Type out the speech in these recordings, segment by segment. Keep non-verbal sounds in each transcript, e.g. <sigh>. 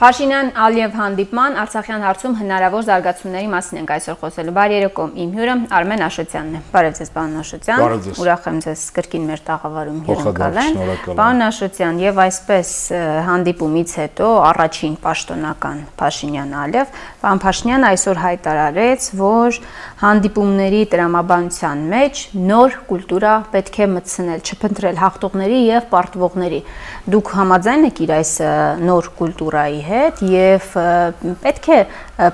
Փաշինյան-Ալիև հանդիպման Արցախյան հարցում հնարավոր զարգացումների մասին ենք այսօր խոսելու։ Բարի երեկո, իմ հյուրը Արմեն Աշոտյանն է։ Բարև ձեզ, պարոն Աշոտյան։ Ուրախ եմ ձեզ կրկին մեր տաղավարում հյուրընկալել։ Պարոն Աշոտյան, եւ այսպես հանդիպումից հետո առաջին պաշտոնական Փաշինյան-Ալիև, պարոն Փաշինյանը այսօր հայտարարեց, որ հանդիպումների տրամաբանության մեջ նոր կուլտուրա պետք է մտցնել, չփնտրել հաղթողների եւ պարտվողների։ Դուք համաձայն եք իր այս նոր կուլտուրայի հետ եւ պետք է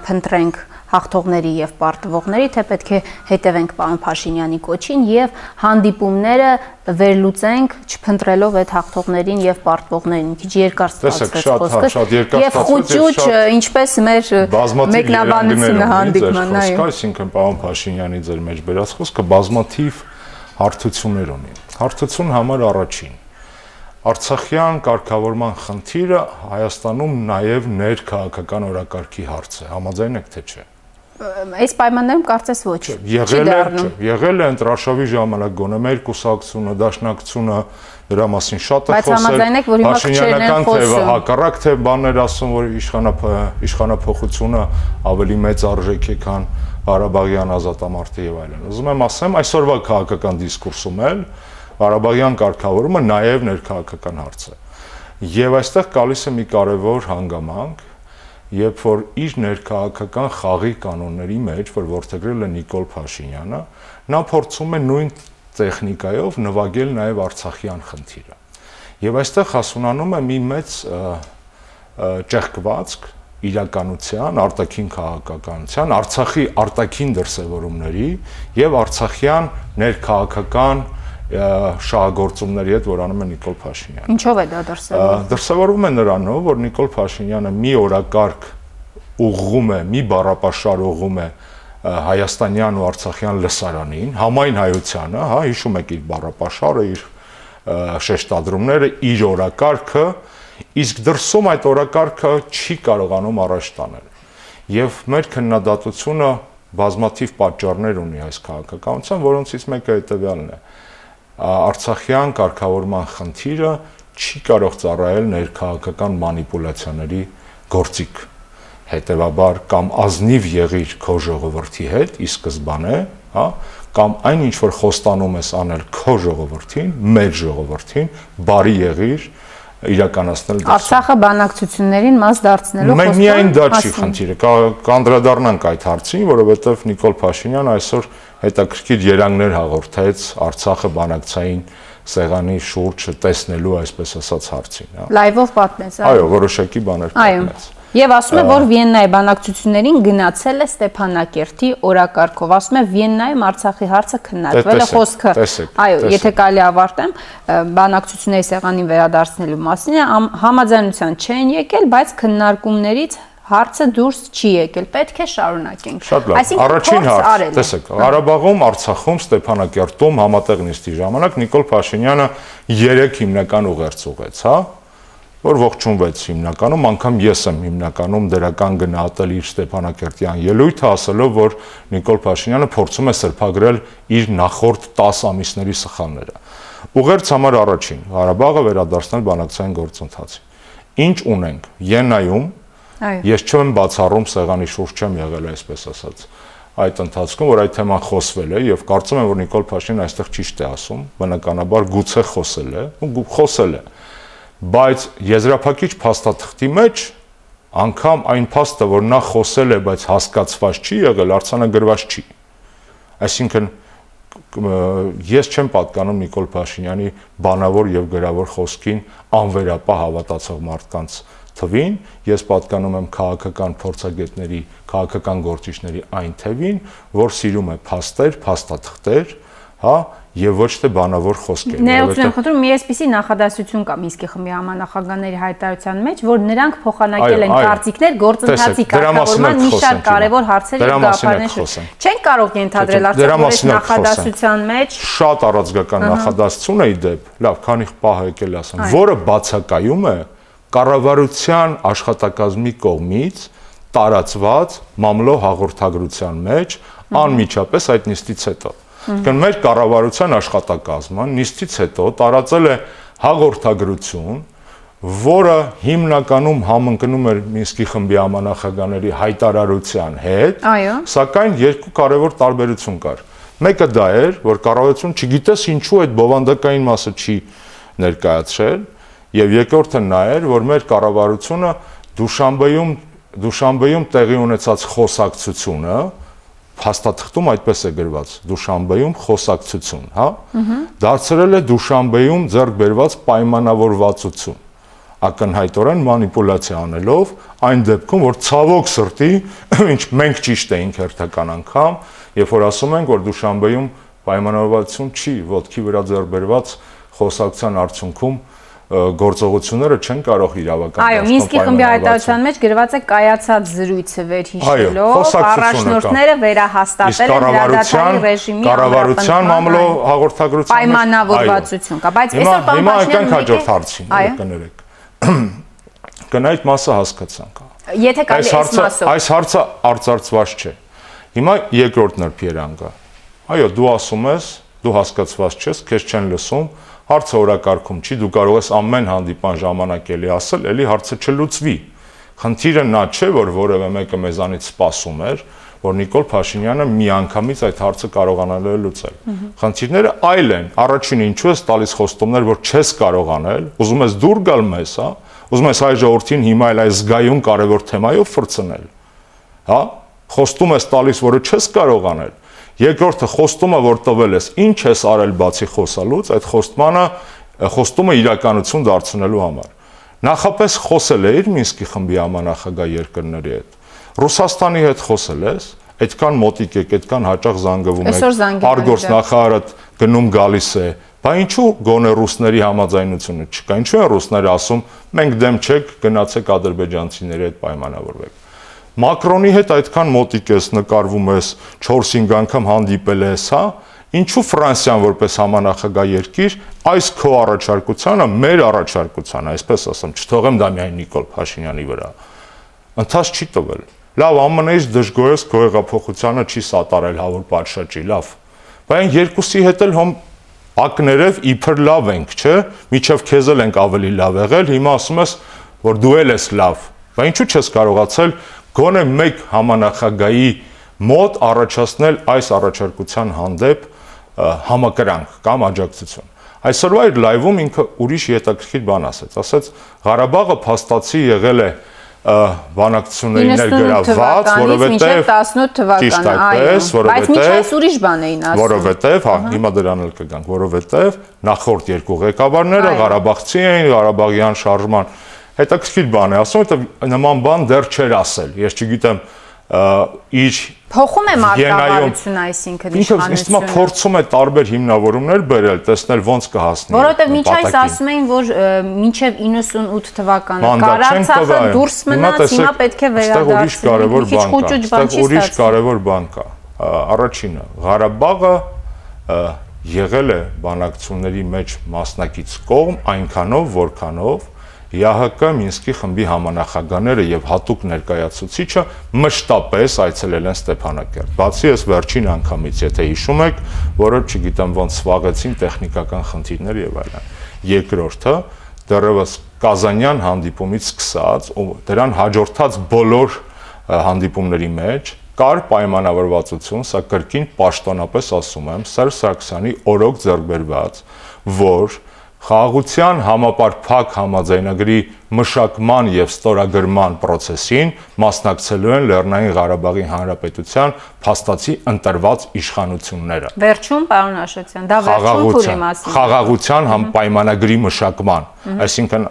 փնտրենք հաղթողների եւ պարտվողների, թե պետք է հետևենք պարոն Փաշինյանի կոչին եւ հանդիպումները վերլուծենք, չփնտրելով այդ հաղթողներին եւ պարտվողներին։ Քիչ երկար ստացվեց խոսքը։ Շատ երկար Եվ խոճուճ, ինչպես մեր մեկնաբանությունը հանդիպման, այո։ Այսինքն պարոն Փաշինյանի ձեր մեջ բերած խոսքը բազմաթիվ հարթություններ ունի։ Հարթություն համար առաջին. Արցախյան կարգավորման խնդիրը Հայաստանում նաև ներքաղաքական օրակարգի հարց է։ Համաձայն եք թե չէ։ Այս պայմաններում կարծես ոչ։ Եղել է, եղել է ընտրաշավի ժամանակ գոնե մեր կուսակցությունը, դաշնակցությունը դրա մասին շատ է խոսել։ են խոսում։ Հակառակ թե բաներ ասում, որ իշխանափոխությունը ավելի մեծ արժեք է, քան Ղարաբաղյան ազատամարտի եւ այլն։ Ուզում եմ ասեմ, այսօրվա քաղաքական դիսկուրսում էլ Ղարաբաղյան կարգավորումը նաև ներքաղաքական հարց է։ Եվ այստեղ գալիս է մի կարևոր հանգամանք, երբ որ իր ներքաղաքական խաղի կանոնների մեջ, որ ворթագրել է Նիկոլ Փաշինյանը, նա փորձում է նույն տեխնիկայով նվագել նաև Արցախյան խնդիրը։ Եվ այստեղ հասունանում է մի մեծ ճեղքվածք իրականության, արտաքին քաղաքականության, Արցախի արտաքին դրսևորումների եւ Արցախյան ներքաղաքական շահագործումների հետ, որ անում է Նիկոլ Փաշինյանը։ Ինչով է դա դրսևորվում։ Դրսևորվում է նրանով, որ Նիկոլ Փաշինյանը մի օրակարգ ուղղում է, մի բառապաշար ուղղում է հայաստանյան ու արցախյան լսարանին, համայն հայությանը, հա, հիշում եք իր բառապաշարը, իր շեշտադրումները, իր օրակարգը, իսկ դրսում այդ օրակարգը չի կարողանում առաջ տանել։ Եվ մեր քննադատությունը բազմաթիվ պատճառներ ունի այս քաղաքականության, որոնցից մեկը հետևյալն է արցախյան կարգավորման խնդիրը չի կարող ծառայել ներքաղաքական մանիպուլյացիաների գործիք հետևաբար կամ ազնիվ եղիր քո ժողովրդի հետ ի սկզբանե, հա, կամ այն ինչ որ խոստանում ես անել քո ժողովրդին, մեր ժողովրդին, բարի եղիր իրականացնել դա։ Արցախը բանակցություններին մաս դարձնելու խոսքը։ Մենք միայն դա չի խնդիրը, կանդրադառնանք այդ հարցին, որովհետև Նիկոլ Փաշինյանը այսօր հետաքրքիր երանգներ հաղորդեց Արցախը բանակցային սեղանի շուրջ տեսնելու այսպես ասած հարցին, հա։ Լայվով պատմեց, այո։ Այո, որոշակի բաներ պատմեց։ Եվ ասում է, որ Վիեննայի բանակցություններին գնացել է Ստեփանակերտի օրակարգով։ Ասում է Վիեննայում Արցախի հարցը քննարկվել է խոսքը։ Այո, եթե կարելի ավարտեմ, բանակցությունների սեղանին վերադարձնելու մասին համաձայնության չեն եկել, բայց քննարկումներից հարցը դուրս չի եկել, պետք է շարունակենք։ Այսինքն առաջին հարց, տեսեք, Ղարաբաղում, Արցախում, Ստեփանակերտում համատեղ նիստի ժամանակ Նիկոլ Փաշինյանը 3 հիմնական ուղերձ ուղեց, հա, որ ողջունվեց հիմնականում, անգամ ես եմ հիմնականում դրական գնահատել իր Ստեփանակերտյան ելույթը, ասելով, որ Նիկոլ Փաշինյանը փորձում է սրբագրել իր նախորդ 10 ամիսների սխալները։ Ուղերձ համար առաջին, Ղարաբաղը վերադարձնել բանակցային գործընթացին։ Ինչ ունենք։ Յենայում Ես չեմ բացառում սեղանի շուրջ չեմ եղել այսպես ասած այդ ընթացքում որ այդ թեման խոսվել է եւ կարծում եմ որ Նիկոլ Փաշինյանը այստեղ ճիշտ է ասում բնականաբար գուցե խոսել է ու խոսել է բայց եզրափակիչ փաստաթղթի մեջ անգամ այն փաստը որ նա խոսել է բայց հասկացված չի եղել արցանագրված չի այսինքն ես չեմ պատկանում Նիկոլ Փաշինյանի բանավոր եւ գրավոր խոսքին անվերապահ հավատացող մարդկանց թվին, ես պատկանում եմ քաղաքական փորձագետների, քաղաքական գործիչների այն թվին, որ սիրում է փաստեր, փաստաթղթեր, հա, եւ ոչ թե բանավոր խոսքեր։ Ներողություն եմ խնդրում, մի էսպիսի նախադասություն կա Միսկի խմբի համանախագահների հայտարարության մեջ, որ նրանք փոխանակել են կարծիքներ գործընթացի կարգավորման մի շարք կարևոր հարցեր եւ գաղափարներ։ Չեն կարող ենթադրել արդյոք նախադասության մեջ շատ առանցգական նախադասություն է իդեպ, լավ, քանի պահ եկել ասեմ, որը բացակայում է կառավարության աշխատակազմի կողմից տարածված մամլո հաղորդագրության մեջ անմիջապես այդ նիստից հետո։ Կան մեր կառավարության աշխատակազմը նիստից հետո տարածել է հաղորդագրություն, որը հիմնականում համընկնում էր Մինսկի խմբի ամանախագաների հայտարարության հետ, այո, սակայն երկու կարևոր տարբերություն կար։ Մեկը դա էր, որ կառավարություն չգիտես ինչու այդ բովանդակային մասը չի ներկայացրել, եւ երկրորդը նա էր, որ մեր կառավարությունը Դուշանբեում Դուշանբեում տեղի ունեցած խոսակցությունը փաստաթղթում այդպես է գրված Դուշանբեում խոսակցություն, հա? Դարձրել է Դուշանբեում ձեռք բերված պայմանավորվածություն ակնհայտորեն մանիպուլյացիա անելով այն դեպքում որ ցավոք սրտի <clears throat> ինչ մենք ճիշտ էինք հերթական անգամ երբ որ ասում ենք որ Դուշանբեում պայմանավորվածություն չի ոդքի վրա ձեռք բերված խոսակցության արդյունքում գործողությունները չեն կարող իրավական Այո, Մինսկի խմբի հայտարարության մեջ գրված է կայացած զրույցը վերհիշելով, առաջնորդները վերահաստատել են հրադադարի ռեժիմի կառավարության մամլո հաղորդագրության պայմանավորվածություն կա, բայց այսօր պարոն Հիմա այդքան հաջորդ հարցին կներեք։ <clears throat> Գնայդ մասը հասկացանք։ Եթե կարելի այս մասով։ Այս հարցը արծարծված չէ։ Հիմա երկրորդ նրբերանգը։ Այո, դու ասում ես, դու հասկացված չես, քեզ չեն լսում, հարցը օրակարգում չի, դու կարող ես ամեն հանդիպան ժամանակ էլի ասել, էլի հարցը չլուծվի։ Խնդիրը նա չէ, որ որևէ մեկը մեզանից սպասում էր, որ Նիկոլ Փաշինյանը միանգամից այդ հարցը կարողանալու է լուծել։ Խնդիրները այլ են։ Առաջինը ինչու ես տալիս խոստումներ, որ չես կարողանել, ուզում ես դուր գալ մեզ, հա? Ուզում ես հայ ժողովրդին հիմա էլ այս զգայուն կարևոր թեմայով ֆրցնել։ Հա? Խոստում ես տալիս, որը չես կարողանել Երկրորդը խոստումը, որ տվել ես, ինչ ես արել բացի խոսալուց, այդ խոստմանը խոստումը իրականություն դարձնելու համար։ Նախապես խոսել էիր Մինսկի խմբի ամանախագահ երկրների հետ։ Ռուսաստանի հետ խոսել ես, այդքան մոտիկ եք, այդքան հաճախ զանգվում եք։ Արգորս նախարարը գնում գալիս է, Բա ինչու գոնե ռուսների համաձայնությունը չկա։ Ինչու են ռուսները ասում, մենք դեմ չեք, գնացեք ադրբեջանցիների հետ պայմանավորվեք։ Մակրոնի հետ այդքան մոտիկ ես նկարվում ես 4-5 անգամ հանդիպել ես, հա? Ինչու Ֆրանսիան որպես համանախագահ երկիր այս քո առաջարկությանը մեր առաջարկությանը, այսպես ասեմ, չթողեմ դա միայն Նիկոլ Փաշինյանի վրա։ Ընթաց չի տվել։ Լավ, ԱՄՆ-ից դժգոհես քո հեղափոխությանը չի սատարել հավուր պատշաճի, լավ։ Բայց երկուսի հետ էլ հոմ ակներև իբր լավ ենք, չէ՞։ Միչև քեզ էլ ենք ավելի լավ եղել, հիմա ասում ես, որ դու էլ ես լավ։ Բայց ինչու չես կարողացել գոնե մեկ համանախագահի մոտ առաջացնել այս առաջարկության հանդեպ համակրանք կամ աջակցություն։ Այսօրվա այդ լայվում ինքը ուրիշ հետաքրքիր բան ասեց, ասեց Ղարաբաղը փաստացի եղել է բանակցությունների ներգրաված, որովհետև 18 թվականը, այո, բայց միջի այս ուրիշ բան էին ասում։ Որովհետև, հա, հիմա դրան էլ կգանք, որովհետև նախորդ երկու ղեկավարները Ղարաբաղցի էին, Ղարաբաղյան շարժման հետաքրքիր բան է ասում, որովհետև նման բան դեռ չէր ասել։ Ես չգիտեմ իր փոխում է մարտավարությունը, այսինքն իշխանությունը։ Ինքը ինձ փորձում է տարբեր հիմնավորումներ բերել, տեսնել ոնց կհասնի։ Որովհետև միջ այս ասում էին, որ մինչև 98 թվականը Կարարցախը դուրս մնաց, հիմա պետք է վերադարձնել։ Այստեղ ուրիշ կարևոր բան կա։ Առաջինը, Ղարաբաղը եղել է բանակցությունների մեջ մասնակից կողմ այնքանով, որքանով ՀՀԿ Մինսկի խմբի համանախագահները եւ հատուկ ներկայացուցիչը մշտապես այցելել են Ստեփանակերտ։ Բացի այս վերջին անգամից, եթե հիշում եք, որը չգիտեմ ոնց սվաղեցին տեխնիկական խնդիրներ եւ այլն։ Երկրորդը դեռևս Կազանյան հանդիպումից սկսած ու դրան հաջորդած բոլոր հանդիպումների մեջ կար պայմանավորվածություն, սա կրկին պաշտոնապես ասում եմ, Սերժ Սարգսյանի օրոք ձեռբերված, որ խաղաղության համապարփակ համաձայնագրի մշակման եւ ստորագրման process-ին մասնակցելու են Լեռնային Ղարաբաղի Հանրապետության փաստացի ընտրված իշխանությունները։ Վերջում, պարոն Աշոտյան, դա վերջում փուլի մասին։ Խաղաղության համ պայմանագրի մշակման, այսինքն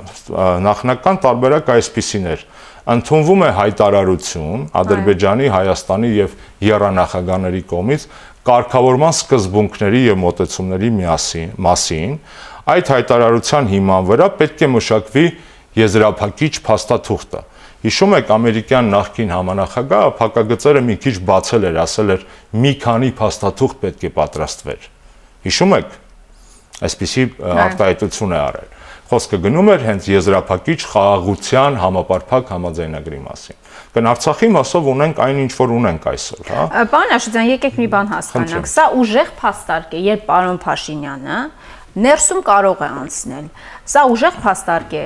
նախնական տարբերակ այսպեսին էր ընդունվում է հայտարարություն Ադրբեջանի, Հայաստանի եւ Երանախագահների կողմից կարգավորման սկզբունքների եւ մոտեցումների միասին մասին Այդ հայտարարության հիման վրա պետք է մշակվի եզրափակիչ փաստաթուղթը։ Հիշում եք ամերիկյան նախկին համանախագահը փակագծերը մի քիչ բացել էր, ասել էր մի քանի փաստաթուղթ պետք է պատրաստվեր։ Հիշում եք։ Այսպիսի արտահայտություն է արել։ Խոսքը գնում էր հենց եզրափակիչ խաղաղության համապարփակ համաձայնագրի մասին կն Արցախի մասով ունենք այն ինչ որ ունենք այսօր, հա։ Պարոն Աշոտյան, եկեք մի բան հասկանանք։ Սա ուժեղ փաստարկ է, երբ պարոն Փաշինյանը ներսում կարող է անցնել։ Սա ուժեղ փաստարկ է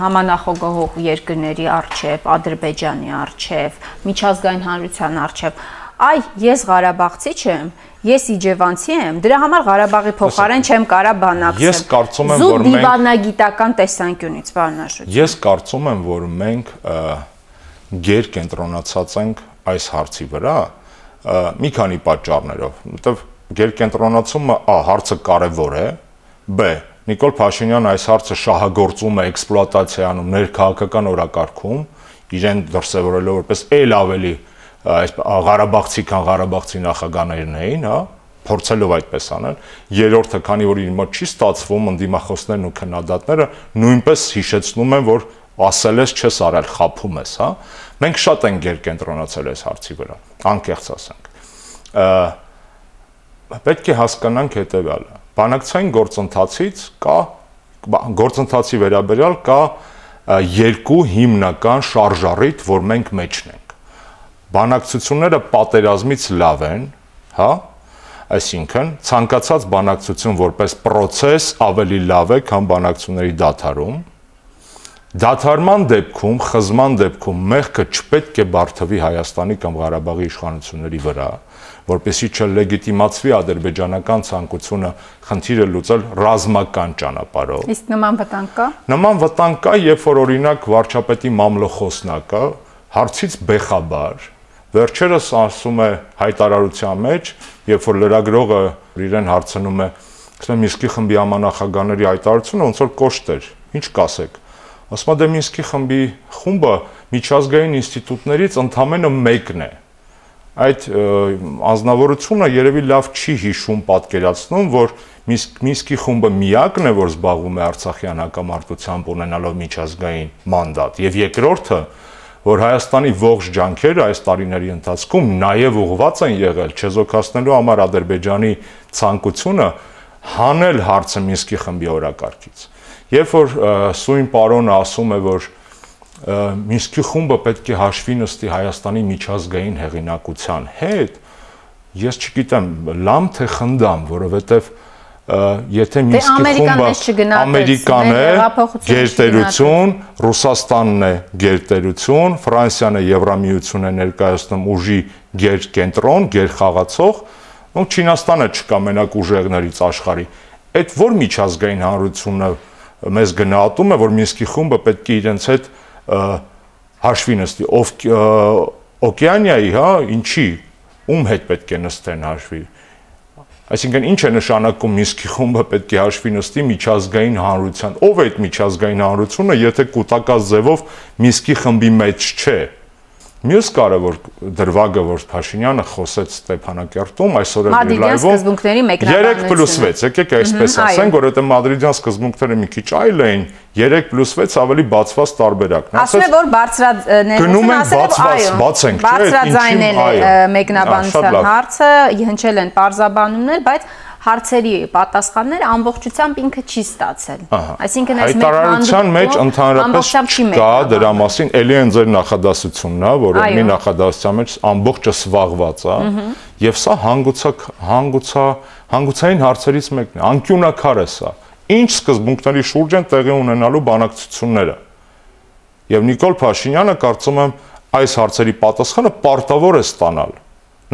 համանախագահող երկրների արչև, Ադրբեջանի արչև, միջազգային հանրության արչև։ Այ ես Ղարաբաղցի չեմ, ես իջևանցի եմ, դրա համար Ղարաբաղի փոխարեն չեմ կարա բանակցել։ Ես կարծում եմ, որ մենք դիվանագիտական տեսանկյունից բանաշուտ։ Ես կարծում եմ, որ մենք գեր կենտրոնացած ենք այս հարցի վրա մի քանի պատճառներով, որովհետև գերկենտրոնացումը ա հարցը կարևոր է, բ. Նիկոլ Փաշինյանը այս հարցը շահագործում է էքսպլուատացիանում ներքաղաքական օրակարգում, իրեն դրսևորելով որպես ել ավելի այս Ղարաբաղցի քան Ղարաբաղցի նախագաներն էին, հա, փորձելով այդպես անել։ Երրորդը, քանի որ իր մոտ չի ստացվում ընդդիմախոսներն ու քննադատները նույնպես հիշեցնում են, որ ասել ես չես արել, խափում ես, հա։ Մենք շատ ենք գերկենտրոնացել այս հարցի վրա, անկեղծ ասենք պետք է հասկանանք հետեւյալը բանակցային գործընթացից կա գործընթացի վերաբերյալ կա երկու հիմնական շարժառիթ, որ մենք մեջն ենք։ Բանակցությունները պատերազմից լավ են, հա, այսինքն ցանկացած բանակցություն որպես process ավելի լավ է, քան բանակցությունների դադարում։ Դադարման դեպքում, խզման դեպքում մեղքը չպետք է բարթվի Հայաստանի կամ Ղարաբաղի իշխանությունների վրա, որպեսի չլեգիտիմացվի ադրբեջանական ցանկությունը խնդիրը լուծել ռազմական ճանապարհով։ Իսկ նման վտանգ կա։ Նման վտանգ կա, երբ որ օրինակ վարչապետի մամլոխոսնակը հարցից բեխաբար վերջերս ասում է հայտարարության մեջ, երբ որ լրագրողը իրեն հարցնում է, ասում է Միսկի խմբի ամանախագաների հայտարարությունը ոնց որ կոշտ էր։ Ինչ կասեք։ Դե Միսկի խմբի խումբը միջազգային ինստիտուտներից ընդամենը մեկն է այդ անznավորությունը երևի լավ չի հիշում պատկերացնում, որ Միսկի խումբը միակն է, որ զբաղվում է Արցախյան հակամարտությամբ ունենալով միջազգային մանդատ, եւ երկրորդը, որ Հայաստանի ողջ ջանքերը այս տարիների ընթացքում նաև ուղղված են եղել չեզոքացնելու համար Ադրբեջանի ցանկությունը հանել հարցը Միսկի խմբի օրակարգից։ Երբ որ սույն պարոնը ասում է, որ Մինսկի խումբը պետք է հաշվի նստի Հայաստանի միջազգային հեղինակության հետ։ Ես չգիտեմ, լամ թե խնդամ, որովհետև եթե դե Մինսկի խումբը Ամերիկան է, գերտերություն, Ռուսաստանն է գերտերություն, Ֆրանսիան է Եվրամիություն է ներկայացնում ուժի գերկենտրոն, գերխաղացող, ու Չինաստանը չկա մենակ ուժեղներից աշխարհի։ Այդ որ միջազգային հանրությունը մեզ գնահատում է, որ Մինսկի խումբը պետք է իրենց հետ հաշվի նստի, ով օկեանիայի, հա, ինչի, ում հետ պետք է նստեն հաշվի։ Այսինքն ինչ է նշանակում Մինսկի խումբը պետք է հաշվի նստի միջազգային հանրության։ Ով է այդ միջազգային հանրությունը, եթե կൂട്ടակած ձևով Մինսկի խմբի մեջ չէ։ Մյուս կարևոր դրվագը, որ Փաշինյանը խոսեց Ստեփանակերտում այսօր էլ լայվում 3+6, եկեք այսպես ասենք, որովհետեւ մադրիդյան սկզբունքները մի քիչ այլ էին, 3+6 ավելի բացված տարբերակն Ասում է, որ բարձրաներությունը ասել է, այո, բաց ենք, չէ՞, է մեկնաբանության հարցը, հնչել են parzabanumներ, բայց հարցերի պատասխանները ամբողջությամբ ինքը չի ստացել։ Այսինքն այս հայտարարության մեջ ընդհանրապես կա դրա մասին, ելի են ձեր նախադասությունն, հա, որը մի նախադասության մեջ ամբողջը սվաղված է, եւ սա հանգուցա հանգուցա հանգուցային հարցերից մեկն է, անկյունակար է սա։ Ինչ սկզբունքների շուրջ են տեղի ունենալու բանակցությունները։ Եվ Նիկոլ Փաշինյանը կարծում եմ այս հարցերի պատասխանը պարտավոր է ստանալ։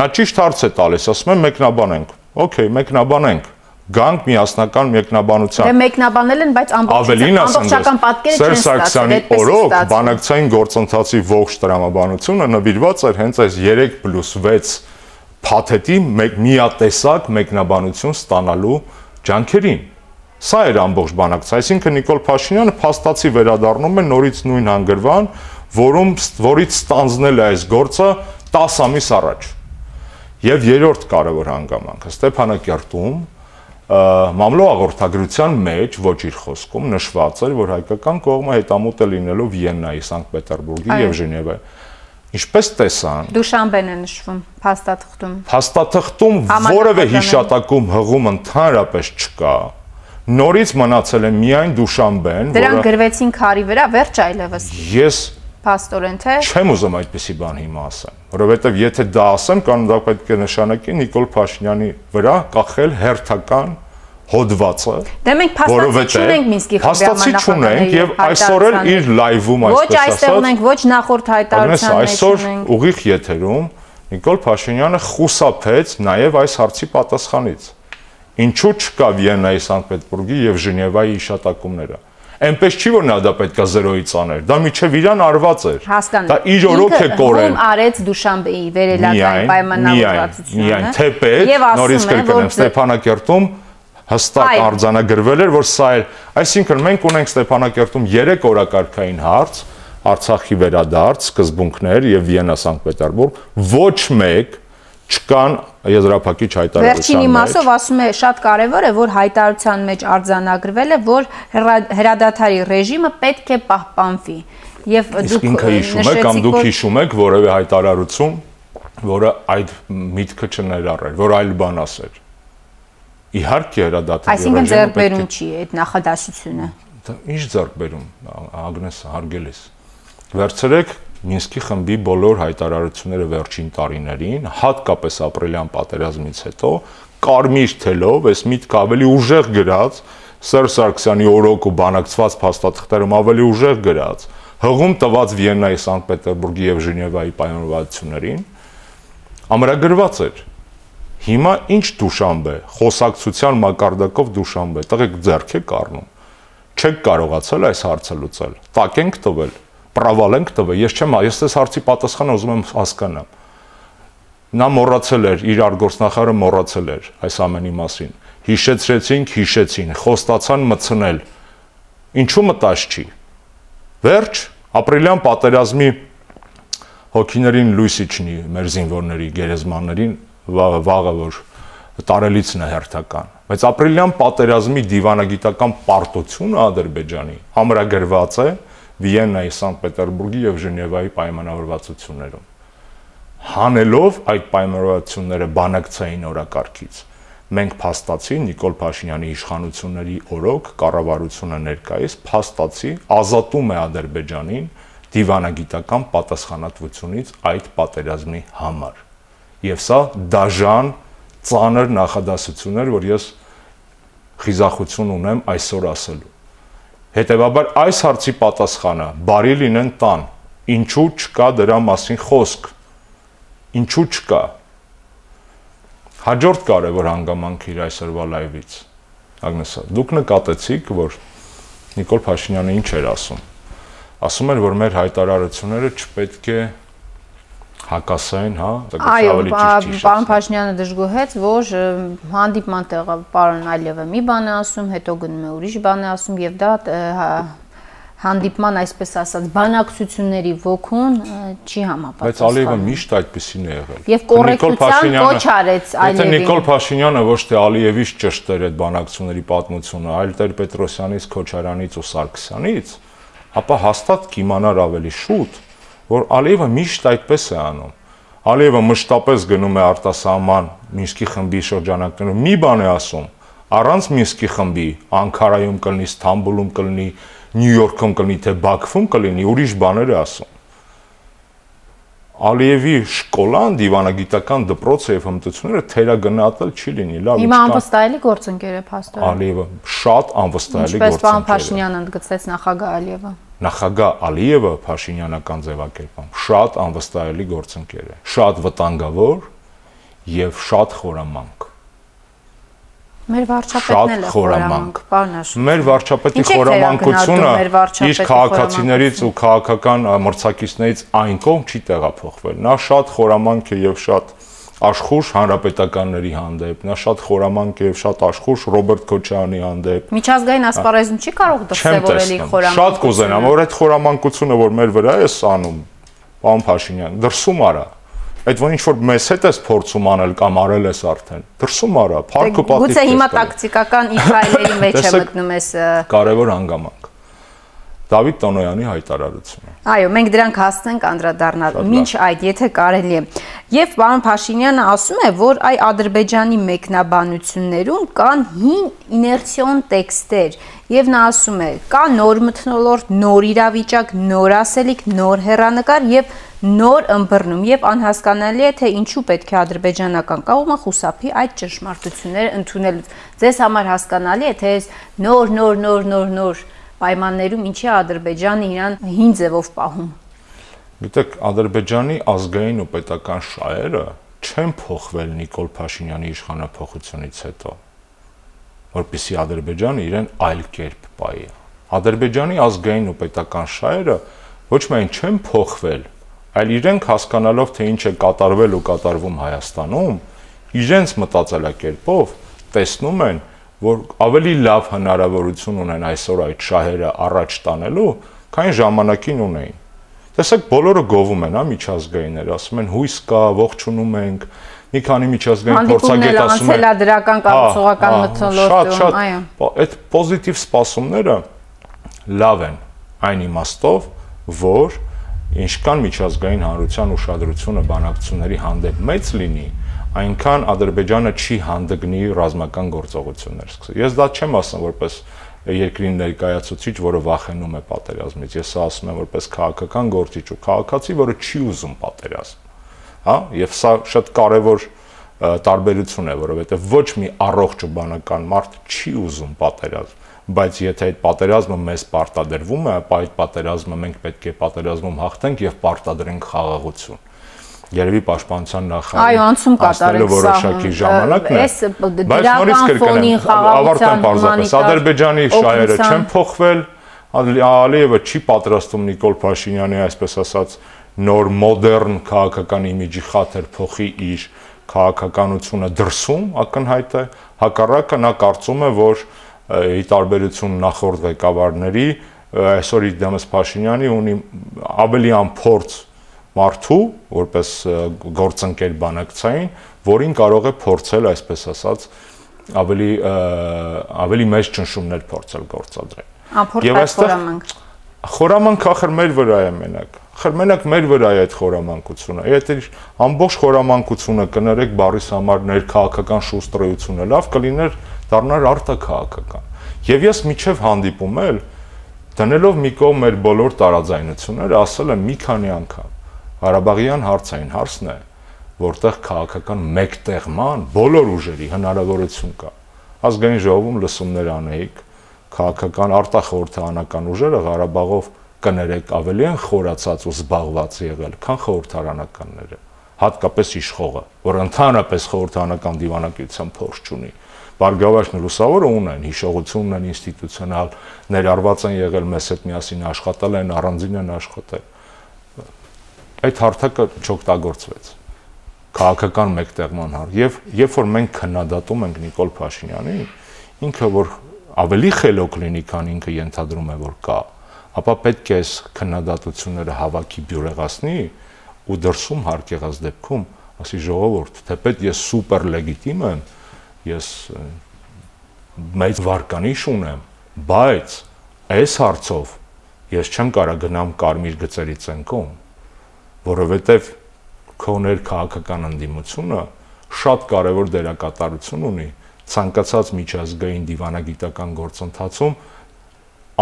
Նա ճիշտ հարց է տալիս, ասում եմ մեկնաբանենք Okay, մեկնաբանենք գանք միասնական մեկնաբանության։ Դե մեկնաբանել են, բայց ամբողջական պատկերը չեն ստացել։ օրոք բանակցային գործընթացի ողջ տրամաբանությունը նվիրված էր հենց այս 3+6 փաթեթի մեկ միատեսակ մեկնաբանություն ստանալու ջանքերին։ Սա էր ամբողջ բանակցը, այսինքն Նիկոլ Փաշինյանը փաստացի վերադառնում է նորից նույն հանգրվան, որում որից ստանձնել է այս գործը 10 ամիս առաջ։ Եվ երրորդ կարևոր հանգամանքը. Ստեփանակերտում մամլո աղորդագրության մեջ ոչ իր խոսքում նշված էր, որ հայկական կողմը հետամուտ է լինելու Վիեննայի, Սանկտ Պետերբուրգի եւ Ժնևայի։ Ինչպես տեսան։ Դուշանբեն է նշվում փաստաթղթում։ Փաստաթղթում որևէ հիշատակում հղում ընդհանրապես չկա։ Նորից մնացել է միայն Դուշանբեն, որը Դրանք գրվեցին քարի վրա, վերջ այլևս։ Ես Պաստորեն թե Չեմ ուզում այդպեսի բան հիմա ասեմ, որովհետև եթե դա ասեմ, կան դա պետք է նշանակի Նիկոլ Փաշինյանի վրա կախել հերթական հոդվածը դե մենք փաստացի չունենք Մինսկի խմբի չունենք եւ այսօր էլ իր լայվում այսպես ասած ոչ այստեղ ունենք ոչ նախորդ հայտարարության մեջ այսօր ուղիղ եթերում Նիկոլ Փաշինյանը խուսափեց նաեւ այս հարցի պատասխանից ինչու չկա Վիեննայի Սանկտ-Պետերբուրգի եւ Ժնևայի հիշատակումները այնպես չի որ նա դա պետքա 0-ից աներ դա միջև իրան արված էր դա իր օրոք է կորել ում արեց Դուշանբեի վերելական պայմանավորվածությունը միայն թեպետ նորից կրկնեմ Ստեփանակերտում հստակ արձանագրվել էր, որ սա է, այսինքն մենք ունենք Ստեփանակերտում 3 օրակարգային հարց, Արցախի վերադարձ, սկզբունքներ եւ Վիեննա Սանկտ-Պետերբուրգ, ոչ մեկ չկան եզրափակիչ հայտարարության մեջ։ Վերջին իմաստով ասում է շատ կարևոր է, որ հայտարարության մեջ արձանագրվել է, որ հրադադարի ռեժիմը պետք է պահպանվի։ Եվ դուք ինքը հիշում եք կամ դուք հիշում եք որևէ հայտարարություն, որը այդ միտքը չներառեր, որ այլ բան ասեր։ Իհարկե հրադադարի Այսինքն ձեռբերում չի այդ նախադասությունը։ Դա ինչ ձեռբերում, Ագնես հարգելիս։ Վերցրեք Մինսկի խմբի բոլոր հայտարարությունները վերջին տարիներին, հատկապես ապրիլյան պատերազմից հետո, կարմիր թելով, այս միտքը ավելի ուժեղ գրած, Սերժ Սարգսյանի օրոք ու բանակցված փաստաթղթերում ավելի ուժեղ գրած, հղում տված Վիեննայի, Սանկտ Պետերբուրգի եւ Ժնևայի պայմանավորվածություններին, ամրագրված էր. Հիմա ինչ դուշամբե, խոսակցության մակարդակով դուշամբե, տղեկ ձեռք եք առնում։ Չեք կարողացել այս հարցը լուծել։ Տակ ենք տվել, պրավալ ենք տվել։ Ես չեմ, ես այս հարցի պատասխանը ուզում եմ հասկանամ։ Նա մոռացել էր, իր արգորսնախարը մոռացել էր այս ամենի մասին։ Հիշեցրեցինք, հիշեցին, խոստացան մցնել։ Ինչու մտած չի։ Վերջ, ապրիլյան պատերազմի հոգիներին լույսի չնի մեր զինվորների, գերեզմաններին վաղը որ տարելիցն է հերթական բայց ապրիլյան պատերազմի դիվանագիտական պարտությունը Ադրբեջանի համրագրված է Վիեննայի, Սանկտ Պետերբուրգի եւ Ժնևայի պայմանավորվածություններում հանելով այդ պայմանավորվածությունները բանակցային օրակարգից մենք փաստացի Նիկոլ Փաշինյանի իշխանությունների օրոք կառավարությունը ներկայիս փաստացի ազատում է Ադրբեջանին դիվանագիտական պատասխանատվությունից այդ պատերազմի համար եւ սա դաժան ծանր նախադասություններ, որ ես խիզախություն ունեմ այսօր ասելու։ Հետևաբար այս հարցի պատասխանը բարի լինեն տան։ Ինչու չկա դրա մասին խոսք։ Ինչու չկա։ Հաջորդ կարևոր հանգամանքը իր այսօրվա լայվից։ Ագնեսա, դուք նկատեցիք, որ Նիկոլ Փաշինյանը ինչ էր ասում։ Ասում էր, որ մեր հայտարարությունները չպետք է հակասային, հա, չի։ Պարոն Փաշինյանը դժգոհեց, որ հանդիպման տեղը պարոն Ալիևը մի բան է ասում, հետո գնում է ուրիշ բան է ասում եւ դա հա, հանդիպման այսպես ասած բանակցությունների ոգուն չի համապատասխանում։ Բայց Ալիևը միշտ այդպեսին է եղել։ Եվ կոռեկտության կոչ արեց Ալիևին։ Եթե Նիկոլ Փաշինյանը ոչ թե Ալիևից ճշտ էր այդ բանակցությունների պատմությունը, այլ Տեր Պետրոսյանից, Քոչարյանից ու Սարգսյանից, ապա հաստատ կիմանար ավելի շուտ, որ Ալիևը միշտ այդպես է անում։ Ալիևը մշտապես գնում է արտասահման Մինսկի խմբի շրջանակներում, մի բան է ասում, առանց Մինսկի խմբի Անկարայում կլինի, Ստամբուլում կլինի, Նյու Յորքում կլինի, թե Բաքվում կլինի, ուրիշ բաներ է ասում։ Ալիևի շկոլան, դիվանագիտական դպրոցը եւ հմտությունները թերագնահատել չի լինի, լավ։ Հիմա անվստահելի գործընկեր է փաստորեն։ Ալիևը շատ անվստահելի գործընկեր է։ Ինչպես պարոն Փաշինյանը ընդգծեց նախագահ Ալիևը նախագահ Ալիևը Փաշինյանական ձևակերպում շատ անվստահելի գործընկեր է, շատ վտանգավոր եւ շատ խորամանկ։ Մեր վարչապետն էլ է խորամանկ, պարոն Աշոտ։ Մեր վարչապետի խորամանկությունը իր քաղաքացիներից ու քաղաքական մրցակիցներից այն կողմ չի տեղափոխվել։ Նա շատ խորամանկ է եւ շատ աշխուժ հանրապետականների հանդեպ, նա շատ խորամանկ եւ շատ աշխուժ Ռոբերտ Քոչարյանի հանդեպ։ Միջազգային ասպարեզում չի կարող դրսևորել իր խորամանկությունը։ Շատ կուզենամ, որ այդ խորամանկությունը, որ մեր վրա է անում, պարոն Փաշինյան, դրսում արա։ Այդ ինչ որ մեզ հետ էս փորձում անել կամ արել ես արդեն։ Դրսում արա, փառք ու պատիվ։ Գուցե հիմա տակտիկական իշխայլերի մեջ է մտնում ես։ Կարևոր հանգամանք։ Դավիթ Տոնոյանի հայտարարությունը։ Այո, մենք դրանք հասցնենք անդրադառնալ։ Մինչ այդ, եթե կարելի է։ Եվ պարոն Փաշինյանը ասում է, որ այ Ադրբեջանի մեկնաբանություններում կան հին իներցիոն տեքստեր, եւ նա ասում է, կա նոր մթնոլորտ, նոր իրավիճակ, նոր ասելիք, նոր հերանեկար եւ նոր ըմբռնում եւ անհասկանալի է թե ինչու պետք է ադրբեջանական կողմը խուսափի այդ ճշմարտությունները ընդունելուց։ Ձեզ համար հասկանալի է թե այս նոր նոր նոր նոր նոր պայմաններում ինչի Ադրբեջանը իրան հին ձևով պահում։ Գիտեք, Ադրբեջանի ազգային ու պետական շահերը չեն փոխվել Նիկոլ Փաշինյանի իշխանապահությունից հետո, որpիսի Ադրբեջանը իրեն այլ կերպ պահի։ Ադրբեջանի ազգային ու պետական շահերը ոչ միայն չեն փոխվել, այլ իրենք հասկանալով թե ինչ է կատարվել ու կատարվում Հայաստանում, իրենց մտածելակերպով տեսնում են, որ ավելի լավ հնարավորություն ունեն այսօր այդ շահերը առաջ տանելու, քան ժամանակին ունեին։ Տեսեք, բոլորը գովում են, հա, միջազգայինները, ասում են հույս կա, ողջունում ենք, մի քանի միջազգային փորձագետ ասում են դրական կառուցողական մթնոլորտում, այո։ Այդ պոզիտիվ սպասումները լավ են այն իմաստով, որ ինչքան միջազգային հանրության ուշադրությունը բանակցությունների հանդեպ մեծ լինի, այնքան Ադրբեջանը չի հանդգնի ռազմական գործողություններ սկսել։ Ես դա չեմ ասում որպես երկրի ներկայացուցիչ, որը վախենում է պատերազմից։ Ես ասում եմ որպես քաղաքական գործիչ ու քաղաքացի, որը չի ուզում պատերազմ։ Հա, եւ սա շատ կարեւոր տարբերություն է, որովհետեւ ոչ մի առողջ ու բանական մարդ չի ուզում պատերազմ բայց եթե այդ պատերազմը մեզ պարտադրվում է, ապա այդ պատերազմը մենք պետք է պատերազմում հաղթենք եւ պարտադրենք խաղաղություն երևի պաշտպանության նախարարի այո անցում կատարել որոշակի ժամանակն է բայց նորից կրկնեմ ավարտեմ պարզապես ադրբեջանի շահերը չեն փոխվել Ալիևը չի պատրաստում Նիկոլ Փաշինյանի այսպես ասած նոր մոդեռն քաղաքական իմիջի խաթր փոխի իր քաղաքականությունը դրսում ակնհայտ է հակառակը նա կարծում է որ ի տարբերություն նախորդ ղեկավարների այսօր Իդամես Փաշինյանի ունի ավելի ամփորձ մարդու, որպես գործընկեր բանակցային, որին կարող է փորձել, այսպես ասած, ավելի ավելի մեծ ճնշումներ փորձել գործադրել։ Եւ այստեղ խորամանկ ախր մեր վրա է մենակ։ Ախր մենակ մեր վրա է այդ խորամանկությունը։ Եթե ամբողջ խորամանկությունը կներեք բարիս համար ներքաղաքական շուստրեությունը, լավ կլիներ դառնար արտաքաղաքական։ Եվ ես միջև հանդիպում եմ դնելով մի կողմ մեր բոլոր տարաձայնությունները, ասել եմ մի քանի անգամ Ղարաբաղյան հարցային հարցն է, որտեղ քաղաքական մեկտեղման բոլոր ուժերի հնարավորություն կա։ Ազգային ժողովում լսումներ անեիք, քաղաքական արտախորհրդարանական ուժերը Ղարաբաղով կներեք ավելի են խորացած ու զբաղված եղել, քան խորհրդարանականները հատկապես իշխողը, որ ընդհանրապես խորհրդանական դիվանագիտության փորձ ունի։ Բարգավաճն ու լուսավորը ունեն հիշողություն ունեն ինստիտուցիոնալ, ներառված են եղել մեզ հետ միասին աշխատել են, առանձին են աշխատել այդ հարթակը չօգտագործվեց քաղաքական մեկտեղման հար եւ երբ որ մենք քննադատում ենք Նիկոլ Փաշինյանին ինքը որ ավելի խելոք լինի քան ինքը ենթադրում է որ կա ապա պետք է այս քննադատությունները հավաքի բյուրեղացնի ու դրսում հարկեղած դեպքում ասի ժողովուրդ թեպետ ես սուպեր լեգիտիմ եմ ես մեծ վարկանիշ ունեմ բայց այս հարցով ես չեմ կարող գնամ կարմիր գծերի ցենկում որովհետև քո ներքաղաքական ընդդիմությունը շատ կարևոր դերակատարություն ունի ցանկացած միջազգային դիվանագիտական գործընթացում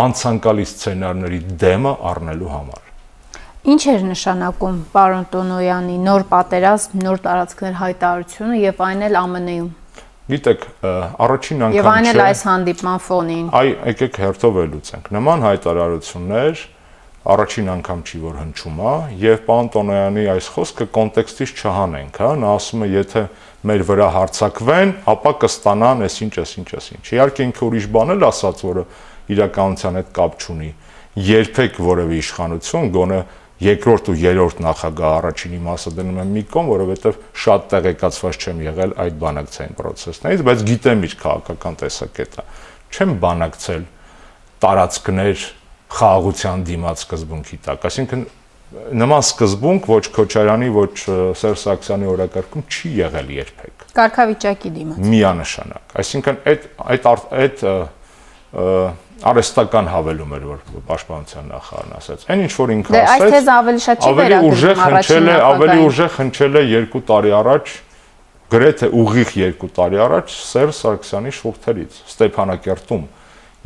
անցանկալի սցենարների դեմը առնելու համար։ Ինչ էր նշանակում պարոն Տոնոյանի նոր պատերազմ, նոր տարածքներ հայտարարությունը եւ այն էլ ԱՄՆ-ում։ Գիտեք, առաջին անգամ չէ։ Եվ այն էլ այս հանդիպման ֆոնին։ Այ եկեք հերթով ելուցենք։ Նման հայտարարություններ առաջին անգամ չի որ հնչում է եւ պարոն Տոնոյանի այս խոսքը կոնտեքստից չհանենք, հա, նա ասում է եթե մեր վրա հարցակվեն, ապա կստանան այսինչ, այսինչ, այսինչ։ Իհարկե ինքը ուրիշ բան էլ ասաց, որը իրականության հետ կապ չունի։ Երբեք որևէ իշխանություն գոնե երկրորդ ու երրորդ նախագահ առաջինի մասը դնում եմ մի կողմ, որովհետև շատ տեղեկացված չեմ եղել այդ բանակցային process-ներից, բայց գիտեմ իր քաղաքական տեսակետը։ Չեմ բանակցել տարածքներ խաղաղության դիմաց սկզբունքի տակ։ Այսինքն նման սկզբունք ոչ Քոչարյանի, ոչ Սերժ Սարգսյանի օրակարգում չի եղել երբեք։ Կարգավիճակի դիմաց։ Միանշանակ։ Այսինքն այդ այդ այդ արեստական հավելում էր որ պաշտպանության նախարարն ասաց։ Այն ինչ որ ինքը ասաց։ Դե այս թեզ ավելի շատ չի վերագրում առաջին նախագահային։ Ավելի ուժեղ հնչել է 2 տարի առաջ գրեթե ուղիղ 2 տարի առաջ Սերժ Սարգսյանի շուրթերից Ստեփանակերտում,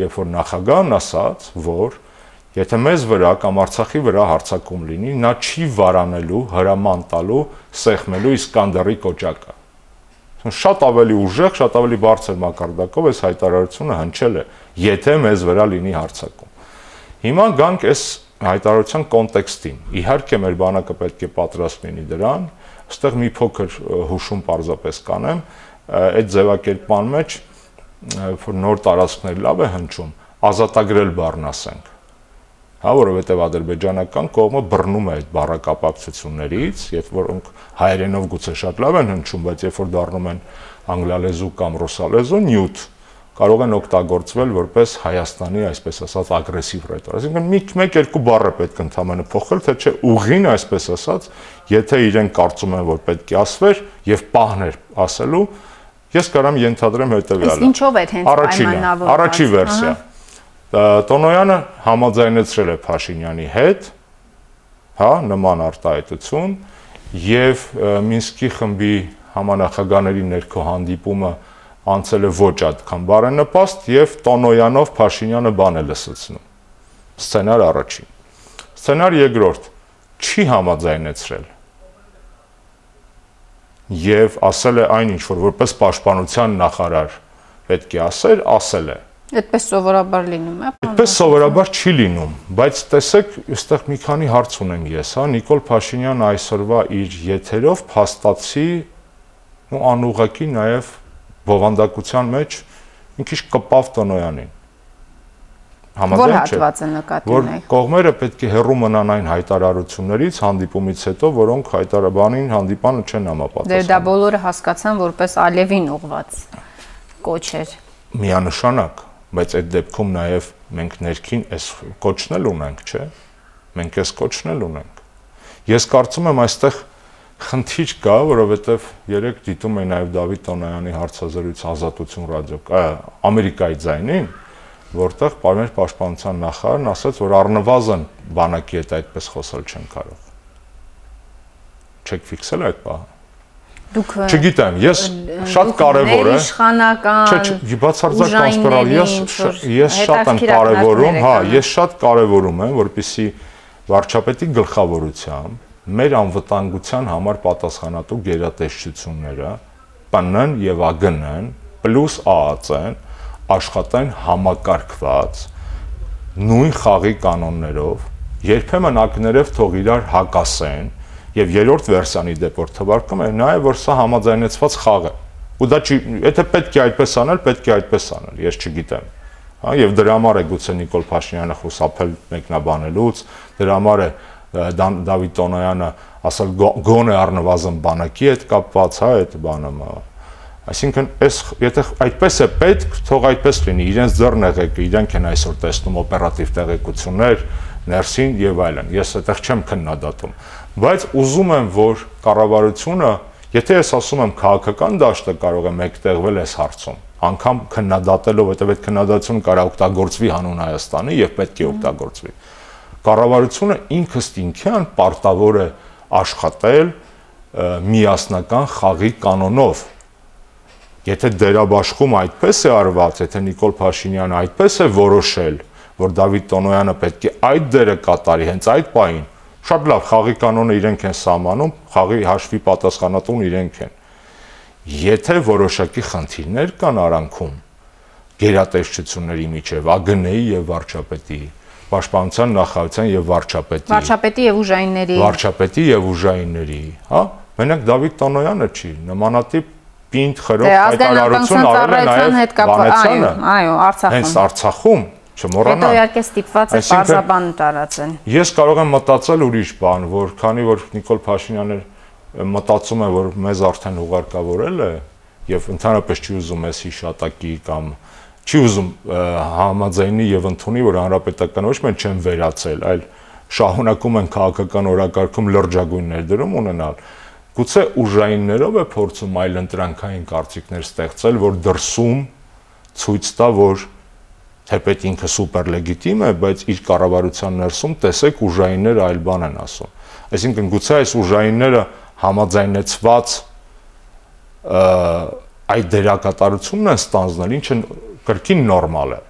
երբ որ նախագահն ասաց, որ Եթե մեզ վրա կամ Արցախի վրա հարցակում լինի, նա չի վարանելու, հրաման տալու, սեղմելու Իսկանդերի կոճակը։ Շատ ավելի ուժեղ, շատ ավելի բարձր մակարդակով այս հայտարարությունը հնչել է, եթե մեզ վրա լինի հարցակում։ Հիմա գանք այս հայտարարության կոնտեքստին։ Իհարկե մեր բանակը պետք է պատրաստ լինի դրան, այստեղ մի փոքր հուշում պարզապես կանեմ, այդ ձևակերպման մեջ որ նոր տարածքներ լավ է հնչում, ազատագրել բառն ասենք հա, որովհետև ադրբեջանական կողմը բռնում է այդ բառակապակցություններից, եւ որոնք հայերենով գուցե շատ լավ են հնչում, բայց երբ որ դառնում են անգլալեզու կամ ռուսալեզու, նյութ կարող են օգտագործվել որպես Հայաստանի, այսպես ասած, ագրեսիվ ռետոր։ Այսինքն մի մեկ-երկու բառ է պետք ընդհանրապես փոխել, թե չէ ուղին, այսպես ասած, եթե իրեն կարծում են, որ պետք է ասվեր եւ պահներ ասելու, ես կարամ ենթադրեմ հետեւյալը։ Իսկ ինչով է հենց պայմանավորված։ Առաջի վերսիա։ Տոնոյանը համաձայնեցրել է Փաշինյանի հետ, հա, նման արտահայտություն եւ Մինսկի խմբի համանախագահների ներքո հանդիպումը անցել է ոչ այդքան բարենպաստ եւ Տոնոյանով Փաշինյանը բան է լսեցնում։ Սցենար առաջին։ Սցենար երկրորդ. Չի համաձայնեցրել. Եւ ասել է այն ինչ որ որպես պաշտպանության նախարար պետք է ասեր, ասել է Այդպես սովորաբար լինում է։ Այդպես սովորաբար չի լինում, բայց տեսեք, այստեղ մի քանի հարց ունեմ ես, հա, Նիկոլ Փաշինյանը այսօրվա իր եթերով փաստացի ու անուղակի նաև բովանդակության մեջ մի քիչ կպավ Տոնոյանին։ Համաձայն չէ։ Որ հատվածը նկատի ունեք։ Որ կողմերը պետք է հեռու մնան այն հայտարարություններից հանդիպումից հետո, որոնք հայտարարաբանին հանդիպանը չեն համապատասխանում։ Դե դա բոլորը հասկացան որպես Ալևին ուղված կոչ էր։ Միանշանակ բայց այդ դեպքում նաև մենք ներքին այս կոչնել ունենք, չէ՞։ Մենք այս կոչնել ունենք։ Ես կարծում եմ այստեղ խնդիր կա, որովհետև երեք դիտում էի նաև Դավիթ Տոնայանի հարցազրույց Ազատություն ռադիո, Ամերիկայի ձայնին, որտեղ պարմեր պաշտպանության նախարարն ասաց, որ առնվազն բանակի հետ այդպես խոսել չեն կարող։ Չեք ֆիքսել այդ բանը։ Դուք Չգիտեմ, ես շատ կարևոր է։ Իշխանական։ Չէ, բացարձակ կոնսպիրալ, ես ես շատ եմ կարևորում, հա, ես շատ կարևորում եմ, որպիսի վարչապետի գլխավորությամբ մեր անվտանգության համար պատասխանատու գերատեսչությունները ՊՆ-ն եւ ԱԳՆ-ն պլյուս ԱԱՑ-ն աշխատեն համակարգված նույն խաղի կանոններով երբեմն ակներով թող իրար հակասեն եւ երրորդ վերսիանի դեպ որ թվարկում է նա է որ սա համաձայնեցված խաղ է ու դա չի եթե պետք է այդպես անել պետք է այդպես անել ես չգիտեմ հա եւ դրա համար է գուցե Նիկոլ Փաշինյանը խուսափել մեկնաբանելուց դրա համար է Դավիթ Տոնոյանը ասել գոնե առնվազն բանակի հետ կապված հա այդ բանը Այսինքն այս եթե այդպես է պետք, թող այդպես լինի։ Իրենց ձեռն եղեք, իրենք են այսօր տեսնում օպերատիվ տեղեկություններ ներսին եւ այլն։ Ես այդտեղ չեմ քննադատում բայց ուզում եմ, որ կառավարությունը, եթե ես ասում եմ քաղաքական դաշտը կարող է մեկտեղվել այս հարցում, անգամ քննադատելով, որտեղ այդ քննադատությունը կարող օգտագործվի հանուն Հայաստանի եւ պետք է օգտագործվի։ Կառավարությունը ինքստ ինքյան պարտավոր է աշխատել միասնական խաղի կանոնով Եթե դերաբաշխում այդպես է արված, եթե Նիկոլ Փաշինյանը այդպես է որոշել, որ Դավիթ Տոնոյանը պետք է այդ դերը կատարի հենց այդ պահին, Շատ լավ, խաղի կանոնը իրենք են սահմանում, խաղի հաշվի պատասխանատուն իրենք են։ Եթե որոշակի խնդիրներ կան արանքում գերատեսչությունների միջև, ԱԳՆ-ի եւ վարչապետի, պաշտպանության նախարարության եւ վարչապետի, վարչապետի եւ ուժայինների, վարչապետի եւ ուժայինների, հա, մենակ Դավիթ Տոնոյանը չի, նմանատիպ պինդ խրով դե, հայտարարություն արել նաեւ Վանեցյանը, այո, Արցախում։ Հենց Արցախում չմոռանալ։ Հետո իհարկե ստիպված է բարձաբան տարածեն։ Ես կարող եմ մտածել ուրիշ բան, որ քանի որ Նիկոլ Փաշինյանը մտածում է, որ մեզ արդեն ուղարկավորել է եւ ընդհանրապես չի ուզում էս հիշատակի կամ չի ուզում համաձայնի եւ ընդունի, որ հանրապետական ոչ միայն չեն վերացել, այլ շահունակում են քաղաքական օրակարգում լրջագույն ներդրում ունենալ գուցե ուժայիններով է փորձում այլ ընտրանքային կարծիքներ ստեղծել, որ դրսում ցույց տա, որ թեպետ ինքը սուպեր լեգիտիմ է, բայց իր կառավարության ներսում տեսեք ուժայինները այլ բան են ասում։ Այսինքն գուցե այս ուժայինները համաձայնեցված այդ դերակատարությունն են ստանձնել, ինչը կրկին նորմալ է։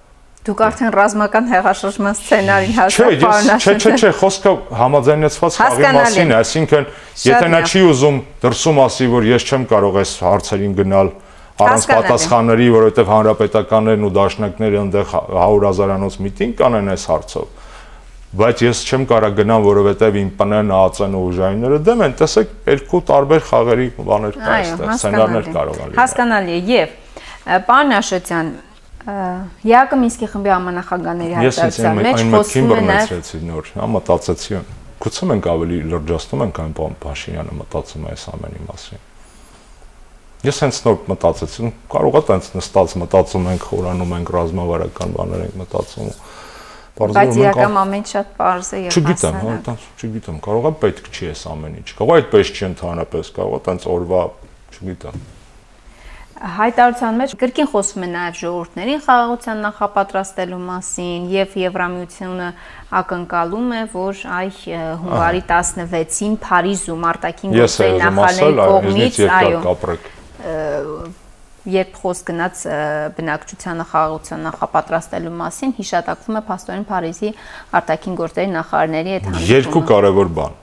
Դուք արդեն ռազմական հեղաշրջման սցենարին հասավ պարոնաշնչը։ Չէ, չէ, չէ, խոսքը համաձայնեցված խաղի մասին է, այսինքն եթե նա չի ուզում դրսում ասի, որ ես չեմ կարող այս հարցերին գնալ առանց պատասխանների, որովհետև հանրապետականներն ու դաշնակները այնտեղ 100 հազարանոց միտինգ կանեն այս հարցով բայց ես չեմ կարող գնալ, որովհետև իմ ՊՆ-ն, ԱԱՑ-ն ու ուժայինները դեմ են, տեսեք, երկու տարբեր խաղերի բաներ կա այստեղ, սցենարներ կարող լինել։ Հասկանալի է եւ պարոն Աշոտյան, ԵԱԿ Մինսկի խմբի ամենախագաների հայտարարության մեջ խոսում է նաև նոր, հա մտածեցի, գուցե մենք ավելի լրջացնում ենք այն Փաշինյանը մտածում է այս ամենի մասին։ Ես հենց նոր մտածեցի, կարող է տենց նստած մտածում ենք, խորանում ենք ռազմավարական բաներ ենք մտածում։ Բայց իրական ամեն շատ པարզ է եւ Չգիտեմ, հա, տենց չգիտեմ, կարող է պետք չի էս ամեն ինչ։ Կարող է այդպես չի ընդհանրապես, կարող է տենց օրվա, չգիտեմ հայտարարության մեջ կրկին խոսվում է նաև ժողովուրդներին խաղաղության նախապատրաստելու մասին եւ Եվրամիությունը ակնկալում է, որ այ հունվարի 16-ին Փարիզում արտաքին գործերի նախարարների կողմից այո երբ խոսք գնաց բնակչությանը խաղաղության նախապատրաստելու մասին, հիշատակվում է Փաստորեն Փարիզի արտաքին գործերի նախարարների հետ հանդիպումը։ Երկու կարևոր բան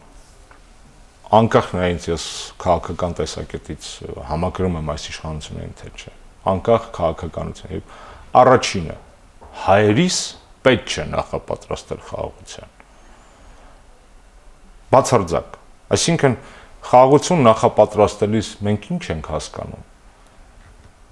անկախ նայից ես քաղաքական տեսակետից համակրում եմ այս իշխանություններին թե չէ անկախ քաղաքականություն եւ առաջինը հայերիս պետք չէ նախապատրաստել խաղաղության բացարձակ այսինքն խաղաղություն նախապատրաստելիս մենք ինչ ենք հասկանում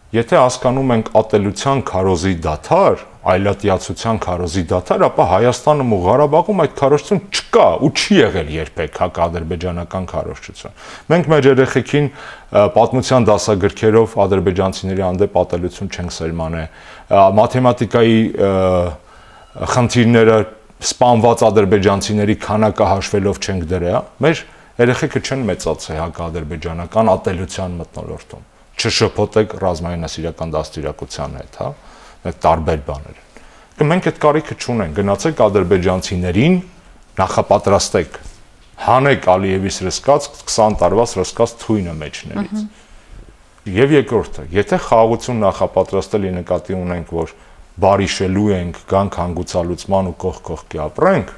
Եթե հասկանում ենք ատելության քարոզի դաթար, այլատիացության քարոզի դաթար, ապա Հայաստանում ու Ղարաբաղում այդ քարոզություն չկա ու չի եղել երբեք հակադրբեջանական քարոզչություն։ Մենք մեր երեխեքին պատմության դասագրքերով ադրբեջանցիների հանդեպ ատելություն չենք սերմանե։ Մաթեմատիկայի խնդիրները սպանված ադրբեջանցիների քանակը հաշվելով չենք դրել, մեր երեխեքը չեն մեծացել հակադրբեջանական ատելության մտնոլորտում չշփոթեք ռազմայնասիրական դաստիարակության հետ, հա։ Այդ տարբեր բաներ են։ Դե մենք այդ կարիքը չունենք, գնացեք ադրբեջանցիներին նախապատրաստեք հանեք Ալիևի սրսկած 20 տարվա սրսկած թույնը մեջներից։ Եվ երկրորդը, եթե խաղաղություն նախապատրաստելի նկատի ունենք, որ բարիշելու ենք, գանք հանգուցալուծման ու կողք կողքի ապրենք,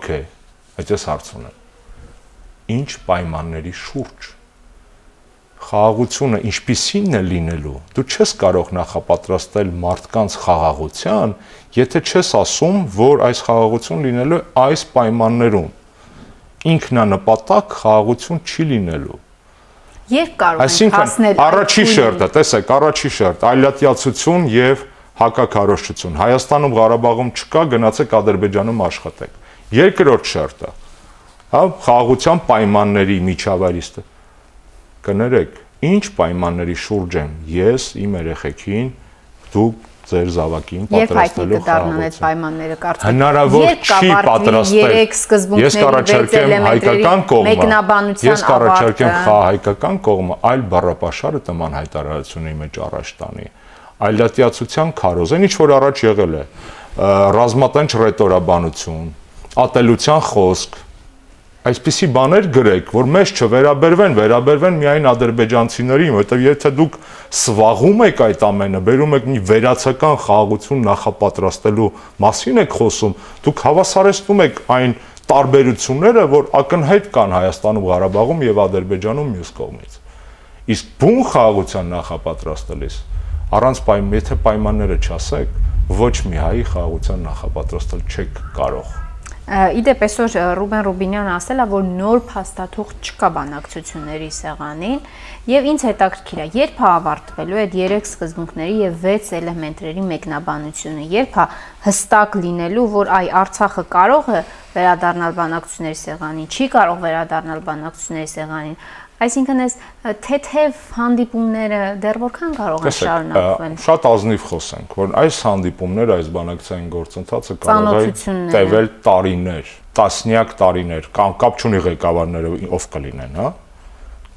օքեյ, այդպես հարց ունեմ։ Ինչ պայմանների շուրջ խաղաղությունը ինչպիսին է լինելու դու չես կարող նախապատրաստել մարդկանց խաղաղության եթե չես ասում որ այս խաղաղություն լինելու է այս պայմաններում ինքնանպատակ խաղաղություն չի լինելու երբ կարող ենք հասնել առաջի շերտը տեսեք առաջի շերտ այլատիացություն եւ հակակարոշչություն Հայաստանում Ղարաբաղում չկա գնացեք Ադրբեջանում աշխատեք երկրորդ շերտը հա խաղաղության պայմանների միջավայրիստը կներեք, ինչ պայմանների շուրջ եմ ես իմ երեխեքին, դուք ձեր զավակին պատրաստելու խաղաղություն։ Երբ պայմանները կարծեք։ Հնարավոր չի պատրաստել։ ես կառաջարկեմ հայկական կողմը։ Ես կառաջարկեմ հայկական կողմը այլ բառապաշարը տման հայտարարությունների մեջ առաջ տանի։ Այլատիացության քարոզ, այն ինչ որ առաջ եղել է, ռազմատենչ ռետորաբանություն, ատելության խոսք, այսպիսի բաներ գրեք, որ մեզ չվերաբերվեն, վերաբերվեն միայն ադրբեջանցիներին, որովհետև եթե դուք սվաղում եք այդ ամենը, բերում եք մի վերացական խաղաղություն նախապատրաստելու մասին եք խոսում, դուք հավասարեցնում եք այն տարբերությունները, որ ակնհայտ կան Հայաստանում, Ղարաբաղում եւ Ադրբեջանում մյուս կողմից։ Իսկ բուն խաղաղության նախապատրաստելիս առանց պայման, եթե պայմանները չասեք, ոչ մի հայի խաղաղության նախապատրաստել չեք կարող Իդեպ այսօր Ռուբեն Ռուբինյանը ասել է, որ նոր փաստաթուղթ չկա բանակցությունների սեղանին եւ ինձ հետաքրքիր է, երբ է ավարտվելու այդ 3 սկզբունքների եւ 6 էլեմենտների մեկնաբանությունը, երբ է հստակ լինելու, որ այ Արցախը կարող է վերադառնալ բանակցությունների սեղանին, չի կարող վերադառնալ բանակցությունների սեղանին, Այսինքն այս թեթև հանդիպումները դեռ որքան կարող են շարունակվել։ Շատ ազնիվ խոսենք, որ այս հանդիպումները, այս բանակցային գործընթացը կարող է տևել տարիներ, տասնյակ տարիներ, կամ կապ չունի ղեկավարները ով կլինեն, հա։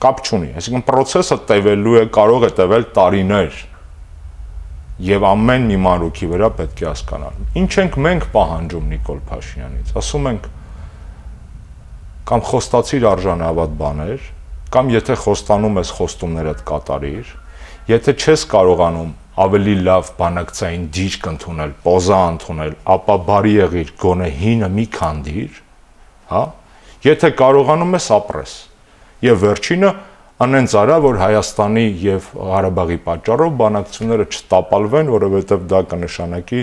Կապ չունի, այսինքն process-ը տևելու է, կարող է տևել տարիներ եւ ամեն մի մանրուքի վրա պետք է հասկանալ։ Ինչ ենք մենք պահանջում Նիկոլ Փաշինյանից։ Ասում ենք կամ խոստացիր արժանավատ բաներ, կամ եթե խոստանում ես խոստումներդ կատարիր, եթե չես կարողանում ավելի լավ բանակցային դիրք ընդունել, պոզա ընդունել, ապա բարի եղիր գոնե հինը մի քանդիր, հա? Եթե կարողանում ես ապրես։ Եվ վերջինը անենց արա, որ Հայաստանի եւ Ղարաբաղի պատճառով բանակցությունները չտապալվեն, որովհետեւ դա կնշանակի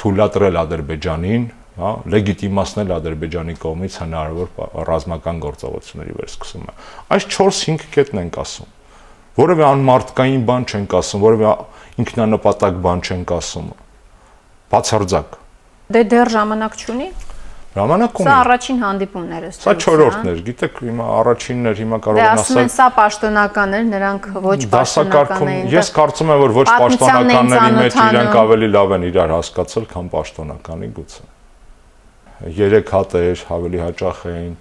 թույլատրել Ադրբեջանին, հա, լեգիտիմացնել Ադրբեջանի կողմից հնարավոր ռազմական գործողությունների վերսկսումը։ Այս 4-5 կետն ենք ասում։ Որևէ անմարտկային բան չենք ասում, որևէ ինքնանպատակ բան չենք ասում։ Բացարձակ։ Դե դեռ ժամանակ չունի։ Ժամանակ ունի։ Սա առաջին հանդիպումն էր ըստ Սա 4-րդն էր, գիտեք, հիմա առաջինն էր, հիմա կարող են ասել։ Դե ասում են սա պաշտոնական էր, նրանք ոչ պաշտոնական էին։ Ես կարծում եմ, որ ոչ պաշտոնականների մեջ իրենք ավելի լավ են իրար հասկացել, քան պաշտոնականի գուցե։ 3 հատ էր, ավելի հաճախ էին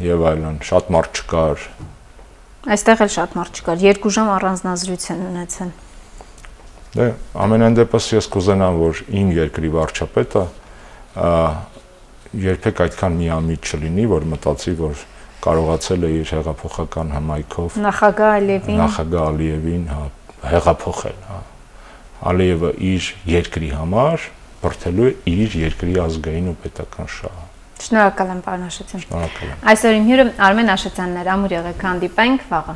եւ այլն, շատ մարդ չկար։ Այստեղ էլ շատ մարդ չկար, 2 ժամ առանձնազրույց են ունեցել։ Դե ամենայն դեպս ես կուզենամ, որ իմ երկրի վարչապետը երբեք այդքան միամիտ չլինի, որ մտածի, որ կարողացել է իր հեղափոխական հմայքով նախագահ Ալիևին նախագահ Ալիևին հա հեղափոխել, հա։ Ալիևը իր երկրի համար բրթելու է իր երկրի ազգային ու պետական շահը։ Շնորհակալ եմ, պարոն Աշոտյան։ Շնորհակալ եմ։ Այսօր իմ հյուրը Արմեն Աշոտյանն էր, ամուր եղեք, հանդիպենք վաղը։